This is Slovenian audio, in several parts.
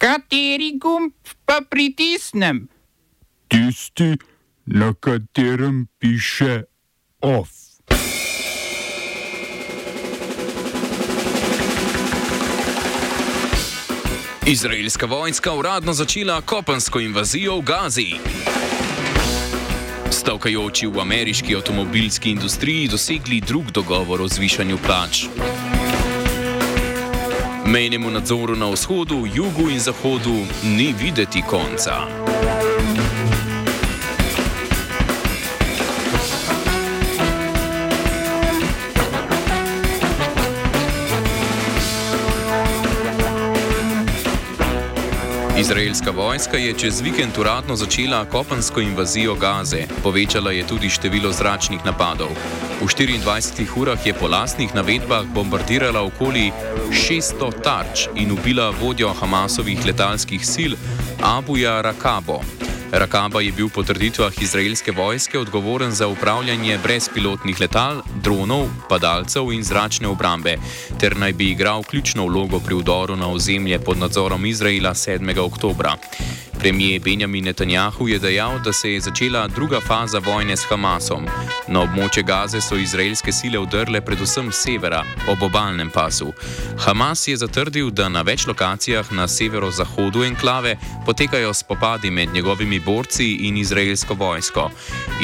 Kateri gumb pa pritisnem? Tisti, na katerem piše OF. Izraelska vojska uradno začela kopensko invazijo v Gazi. Stavkajoči v ameriški avtomobilski industriji dosegli drug dogovor o zvišanju plač. Mejnemu nadzoru na vzhodu, jugu in zahodu ni videti konca. Izraelska vojska je čez vikend uradno začela kopensko invazijo Gaze, povečala je tudi število zračnih napadov. V 24 urah je po lastnih navedbah bombardirala okoli 600 tarč in ubila vodjo Hamasovih letalskih sil Abuja Rakabo. Rakaba je bil po trditvah izraelske vojske odgovoren za upravljanje brezpilotnih letal, dronov, padalcev in zračne obrambe, ter naj bi igral ključno vlogo pri vdoru na ozemlje pod nadzorom Izraela 7. oktobra. Premijer Benjamin Netanjahu je dejal, da se je začela druga faza vojne s Hamasom. Na območje Gaze so izraelske sile vdrle predvsem z severa, ob obalnem pasu. Hamas je zatrdil, da na več lokacijah na severozahodu enklave potekajo spopadi med njegovimi borci in izraelsko vojsko.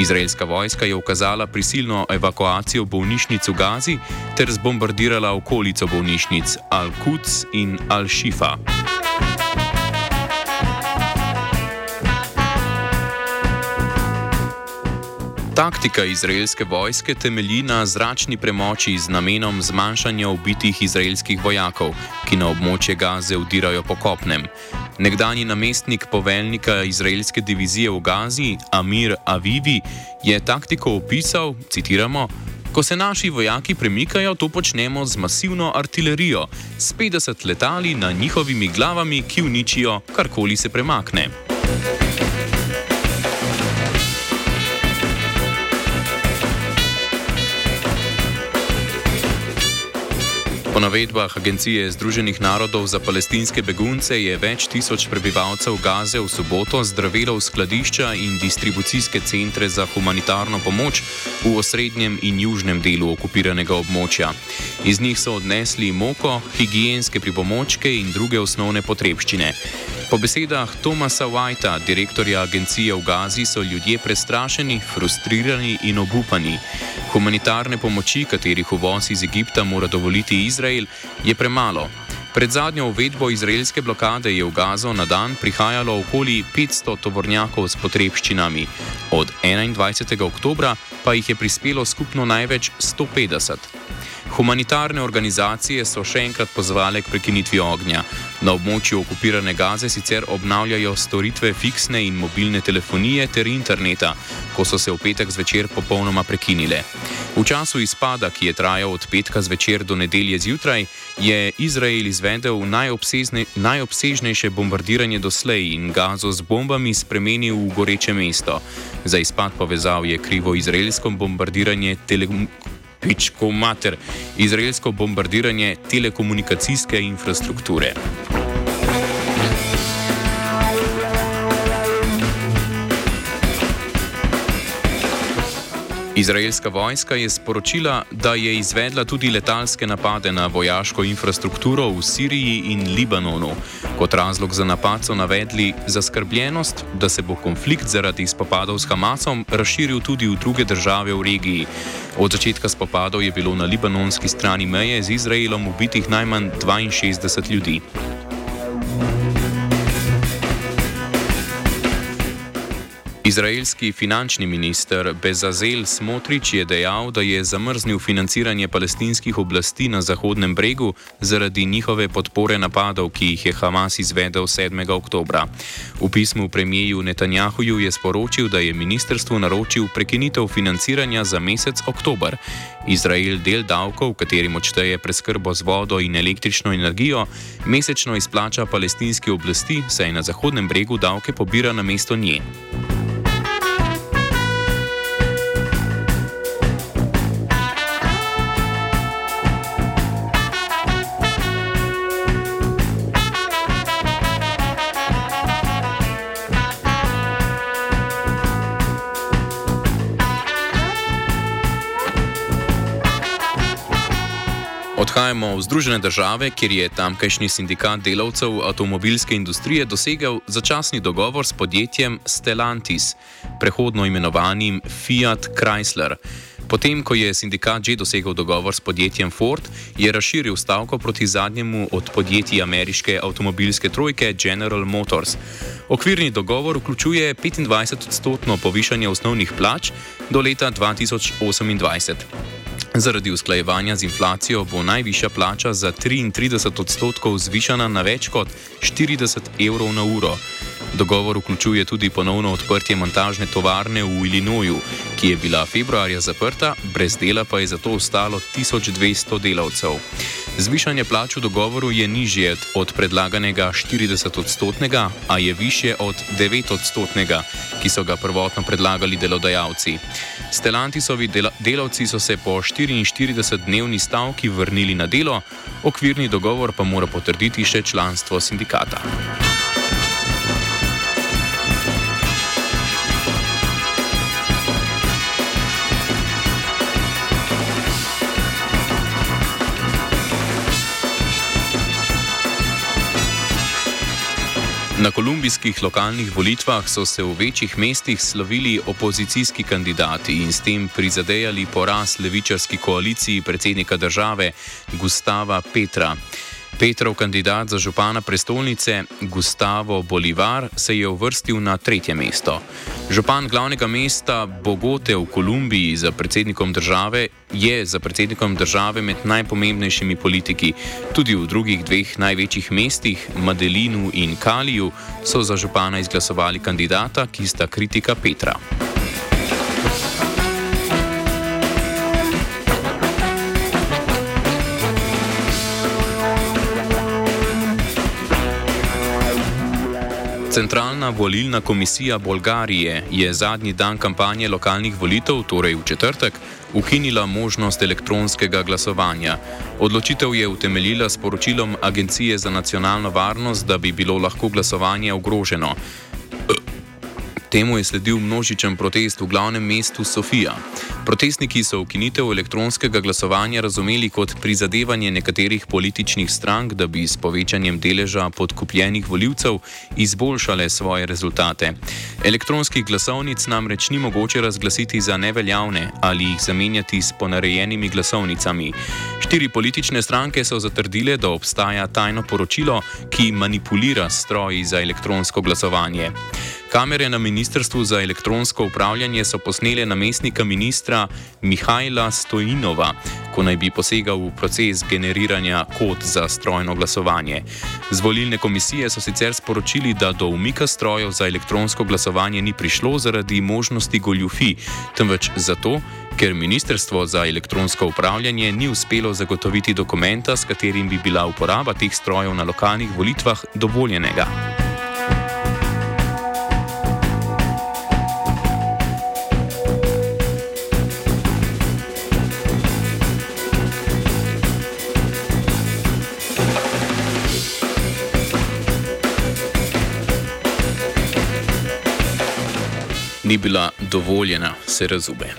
Izraelska vojska je ukazala prisilno evakuacijo bolnišnic v Gazi ter zbombardirala okolico bolnišnic Al-Quds in Al-Shifa. Taktika izraelske vojske temelji na zračni premoči z namenom zmanjšanja ubitih izraelskih vojakov, ki na območje Gaze vdirajo po kopnem. Nekdani namestnik poveljnika izraelske divizije v Gazi, Amir Avivi, je taktiko opisal, citiramo, Ko se naši vojaki premikajo, to počnemo z masivno artilerijo, s 50 letali na njihovimi glavami, ki uničijo karkoli se premakne. Po navedbah Agencije Združenih narodov za palestinske begunce je več tisoč prebivalcev Gaze v soboto zdravilo v skladišča in distribucijske centre za humanitarno pomoč v osrednjem in južnem delu okupiranega območja. Iz njih so odnesli moko, higijenske pripomočke in druge osnovne potrebščine. Po besedah Tomasa Whitea, direktorja agencije v Gazi, so ljudje prestrašeni, frustrirani in obupani. Humanitarne pomoči, katerih uvoz iz Egipta mora dovoliti Izrael, je premalo. Pred zadnjo uvedbo izraelske blokade je v Gazo na dan prihajalo okoli 500 tovornjakov s potrebščinami, od 21. oktobra pa jih je prispelo skupno največ 150. Humanitarne organizacije so še enkrat pozvale k prekinitvi ognja. Na območju okupirane Gaze sicer obnavljajo storitve fiksne in mobilne telefonije ter interneta, ko so se v petek zvečer popolnoma prekinile. V času izpada, ki je trajal od petka zvečer do nedelje zjutraj, je Izrael izvedel najobsežnejše bombardiranje doslej in Gazo z bombami spremenil v goreče mesto. Za izpad povezav je krivo izraelsko bombardiranje pičko mater, izraelsko bombardiranje telekomunikacijske infrastrukture. Izraelska vojska je sporočila, da je izvedla tudi letalske napade na vojaško infrastrukturo v Siriji in Libanonu. Kot razlog za napad so navedli zaskrbljenost, da se bo konflikt zaradi spopadov s Hamasom razširil tudi v druge države v regiji. Od začetka spopadov je bilo na libanonski strani meje z Izraelom ubitih najmanj 62 ljudi. Izraelski finančni minister Bezazel Smotrič je dejal, da je zamrznil financiranje palestinskih oblasti na Zahodnem bregu zaradi njihove podpore napadov, ki jih je Hamas izvedel 7. oktober. V pismu premijeju Netanjahuju je sporočil, da je ministrstvo naročil prekinitev financiranja za mesec oktober. Izrael del davkov, katerim odšteje preskrbo z vodo in električno energijo, mesečno izplača palestinski oblasti, saj na Zahodnem bregu davke pobira na mesto nje. Gremo v Združene države, kjer je tamkajšnji sindikat delavcev avtomobilske industrije dosegel začasni dogovor s podjetjem Stellantis, prehodno imenovanim Fiat Chrysler. Potem, ko je sindikat že dosegel dogovor s podjetjem Ford, je razširil stavko proti zadnjemu od podjetij ameriške avtomobilske trojke General Motors. Okvirni dogovor vključuje 25-odstotno povišanje osnovnih plač do leta 2028. Zaradi usklajevanja z inflacijo bo najvišja plača za 33 odstotkov zvišana na več kot 40 evrov na uro. Dogovor vključuje tudi ponovno odprtje montažne tovarne v Illinoisu, ki je bila februarja zaprta, brez dela pa je zato ostalo 1200 delavcev. Zvišanje plač v dogovoru je nižje od predlaganega 40-odstotnega, a je više od 9-odstotnega, ki so ga prvotno predlagali delodajalci. Stelantisovi del delavci so se po 44-dnevni stavki vrnili na delo, okvirni dogovor pa mora potrditi še članstvo sindikata. Na kolumbijskih lokalnih volitvah so se v večjih mestih slovili opozicijski kandidati in s tem prizadejali poraz levičarski koaliciji predsednika države Gustava Petra. Petrov kandidat za župana prestolnice Gustavo Bolivar se je uvrstil na tretje mesto. Župan glavnega mesta Bogote v Kolumbiji za predsednikom države je za predsednikom države med najpomembnejšimi politiki. Tudi v drugih dveh največjih mestih, Madelinu in Kaliju, so za župana izglasovali kandidata, ki sta kritika Petra. Centralna volilna komisija Bolgarije je zadnji dan kampanje lokalnih volitev, torej v četrtek, ukinila možnost elektronskega glasovanja. Odločitev je utemeljila s poročilom Agencije za nacionalno varnost, da bi bilo lahko glasovanje ogroženo. Temu je sledil množičen protest v glavnem mestu Sofija. Protestniki so ukinitev elektronskega glasovanja razumeli kot prizadevanje nekaterih političnih strank, da bi s povečanjem deleža podkupljenih voljivcev izboljšale svoje rezultate. Elektronskih glasovnic namreč ni mogoče razglasiti za neveljavne ali jih zamenjati s ponarejenimi glasovnicami. Štiri politične stranke so zatrdile, da obstaja tajno poročilo, ki manipulira stroji za elektronsko glasovanje. Kamere na Ministrstvu za elektronsko upravljanje so posnele namestnika ministra Mihajla Stojinova, ko naj bi posegal v proces generiranja kod za strojno glasovanje. Z volilne komisije so sicer sporočili, da do umika strojev za elektronsko glasovanje ni prišlo zaradi možnosti goljufi, temveč zato, ker Ministrstvo za elektronsko upravljanje ni uspelo zagotoviti dokumenta, s katerim bi bila uporaba teh strojev na lokalnih volitvah dovoljenega. Ni bila dovoljena, se razume.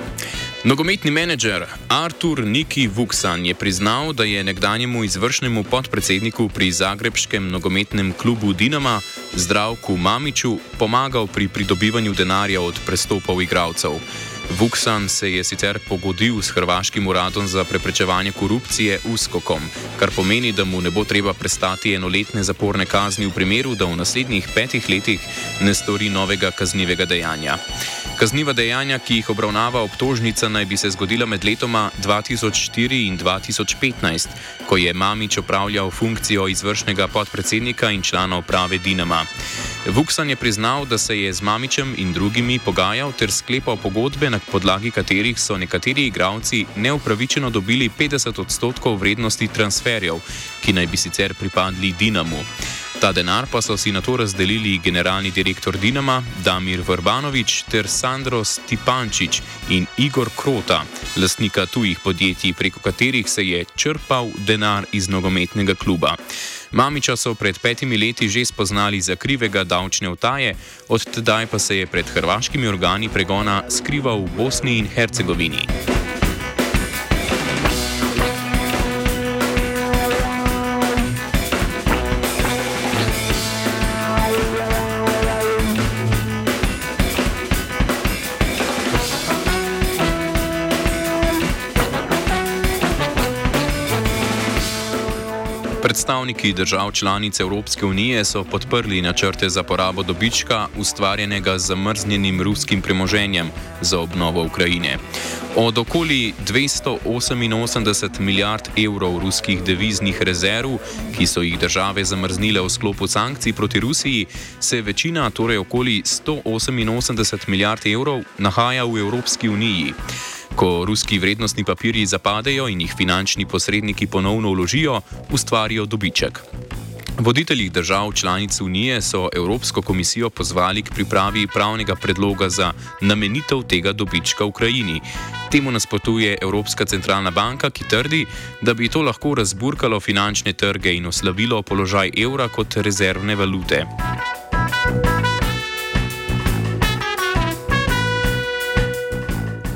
Nogometni menedžer Artur Niki Vuksan je priznal, da je nekdanjemu izvršnemu podpredsedniku pri Zagrebskem nogometnem klubu Dinama Zdravku Mamiču pomagal pri pridobivanju denarja od prestopov igralcev. Vuksan se je sicer pogodil s Hrvaškim uradom za preprečevanje korupcije USKOKom, kar pomeni, da mu ne bo treba prestati enoletne zaporne kazni v primeru, da v naslednjih petih letih ne stori novega kaznivega dejanja. Kazniva dejanja, ki jih obravnava obtožnica, naj bi se zgodila med letoma 2004 in 2015, ko je Mamič opravljal funkcijo izvršnega podpredsednika in člana uprave Dinama. Vuksan je priznal, da se je z Mamičem in drugimi pogajal ter sklepal pogodbe, na podlagi katerih so nekateri igralci neupravičeno dobili 50 odstotkov vrednosti transferjev, ki naj bi sicer pripadli Dinamu. Ta denar pa so si na to razdelili generalni direktor Dinama Damir Vrbanovič ter Sandro Stipančič in Igor Krota, lastnika tujih podjetij, preko katerih se je črpal denar iz nogometnega kluba. Mamiča so pred petimi leti že spoznali za krivega davčne vtaje, od tedaj pa se je pred hrvaškimi organi pregona skrival v Bosni in Hercegovini. Predstavniki držav članic Evropske unije so podprli načrte za porabo dobička, ustvarjenega z zamrznjenim ruskim premoženjem za obnovo Ukrajine. Od okoli 288 milijard evrov ruskih deviznih rezerv, ki so jih države zamrznile v sklopu sankcij proti Rusiji, se večina, torej okoli 188 milijard evrov, nahaja v Evropski uniji. Ko ruski vrednostni papirji zapadejo in jih finančni posredniki ponovno vložijo, ustvarijo dobiček. Voditelji držav članic Unije so Evropsko komisijo pozvali k pripravi pravnega predloga za namenitev tega dobička Ukrajini. Temu nasprotuje Evropska centralna banka, ki trdi, da bi to lahko razburkalo finančne trge in oslabilo položaj evra kot rezervne valute.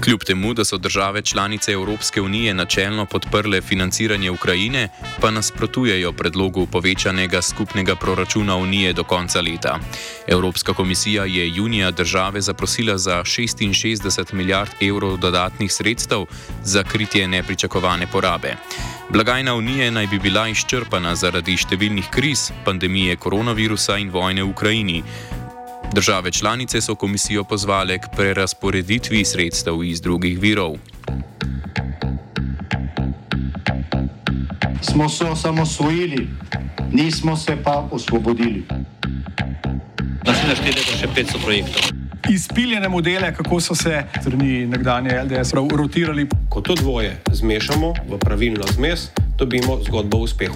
Kljub temu, da so države članice Evropske unije načelno podprle financiranje Ukrajine, pa nasprotujejo predlogu povečanega skupnega proračuna Unije do konca leta. Evropska komisija je junija države zaprosila za 66 milijard evrov dodatnih sredstev za kritje nepričakovane porabe. Blagajna Unije naj bi bila izčrpana zaradi številnih kriz, pandemije koronavirusa in vojne v Ukrajini. Države članice so komisijo pozvale k prerasporeditvi sredstev iz drugih virov. Smo se osamosvojili, nismo se pa osvobodili. Naslednje število je še 500 projektov. Izpiljene modele, kako so se strani nekdanje LDS rotirali. Ko to dvoje zmešamo v pravilno zmes, dobimo zgodbo o uspehu.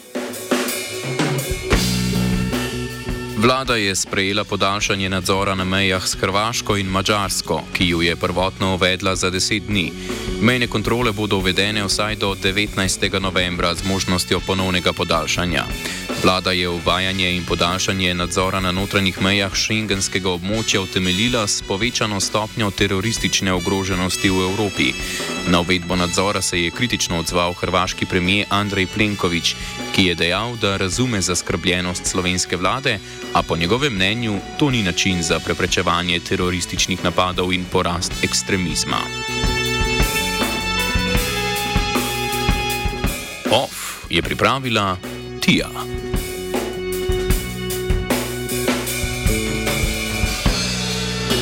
Vlada je sprejela podaljšanje nadzora na mejah s Hrvaško in Mačarsko, ki ju je prvotno uvedla za deset dni. Mejne kontrole bodo uvedene vsaj do 19. novembra z možnostjo ponovnega podaljšanja. Vlada je uvajanje in podaljšanje nadzora na notranjih mejah šengenskega območja utemeljila s povečano stopnjo teroristične ogroženosti v Evropi. Na uvedbo nadzora se je kritično odzval hrvaški premijer Andrej Plenković, ki je dejal, da razume zaskrbljenost slovenske vlade, a po njegovem mnenju to ni način za preprečevanje terorističnih napadov in porast ekstremizma. OF je pripravila Tija.